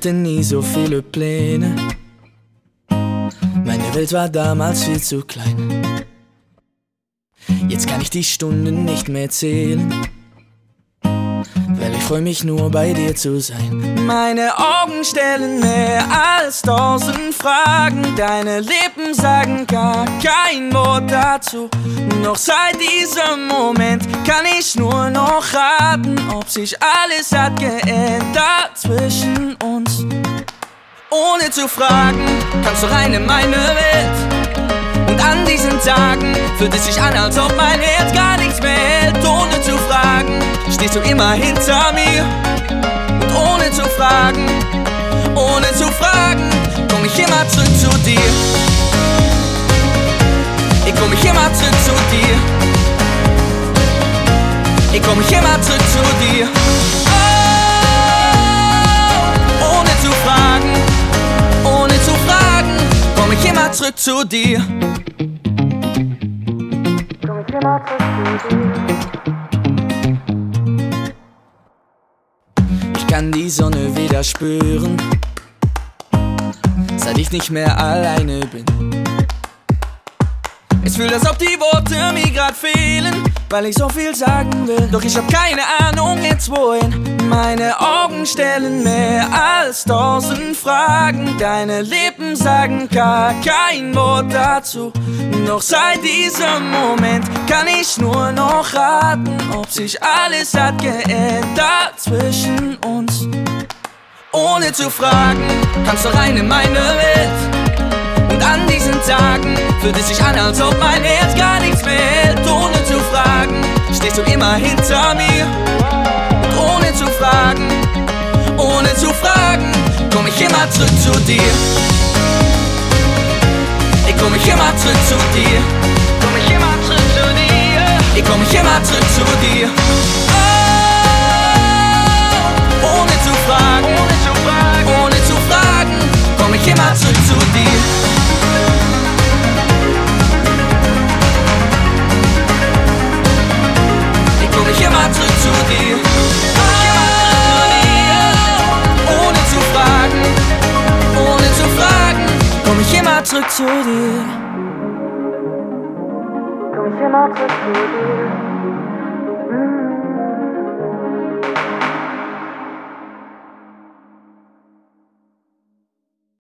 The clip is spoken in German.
hatte nie so viele Pläne. Meine Welt war damals viel zu klein. Jetzt kann ich die Stunden nicht mehr zählen. Freu mich nur bei dir zu sein. Meine Augen stellen mehr als tausend Fragen. Deine Lippen sagen gar kein Wort dazu. Noch seit diesem Moment kann ich nur noch raten, ob sich alles hat geändert zwischen uns. Ohne zu fragen, kannst du rein in meine Welt. Diesen Tagen fühlt es sich an, als ob mein Herz gar nichts mehr hält. Ohne zu fragen, stehst du immer hinter mir. Und ohne zu fragen, ohne zu fragen, komm ich immer zurück zu dir. Ich komm ich immer zurück zu dir. Ich komm ich immer zurück zu dir. Oh, ohne zu fragen, ohne zu fragen, komm ich immer zurück zu dir. Ich kann die Sonne wieder spüren, seit ich nicht mehr alleine bin. Es fühlt, als ob die Worte mir grad fehlen, weil ich so viel sagen will. Doch ich hab keine Ahnung jetzt wohin. Meine Augen stellen mehr als tausend Fragen. Deine Lippen sagen gar kein Wort dazu. Doch seit diesem Moment kann ich nur noch raten, ob sich alles hat geändert zwischen uns. Ohne zu fragen, kannst du rein in meine Welt. Und an diesen Tagen fühlt es sich an, als ob mein Herz gar nichts mehr. Ohne zu fragen, stehst du immer hinter mir. Und ohne zu fragen, ohne zu fragen, komm ich immer zurück zu dir. Ich komm ich immer zurück zu dir. Komm ich immer zurück zu dir. Ich komm ich immer zurück zu dir. Oh, ohne zu fragen, ohne zu fragen, ohne zu fragen, komm ich immer zurück zu dir. komm ich immer zurück zu dir. Komm ich immer zurück zu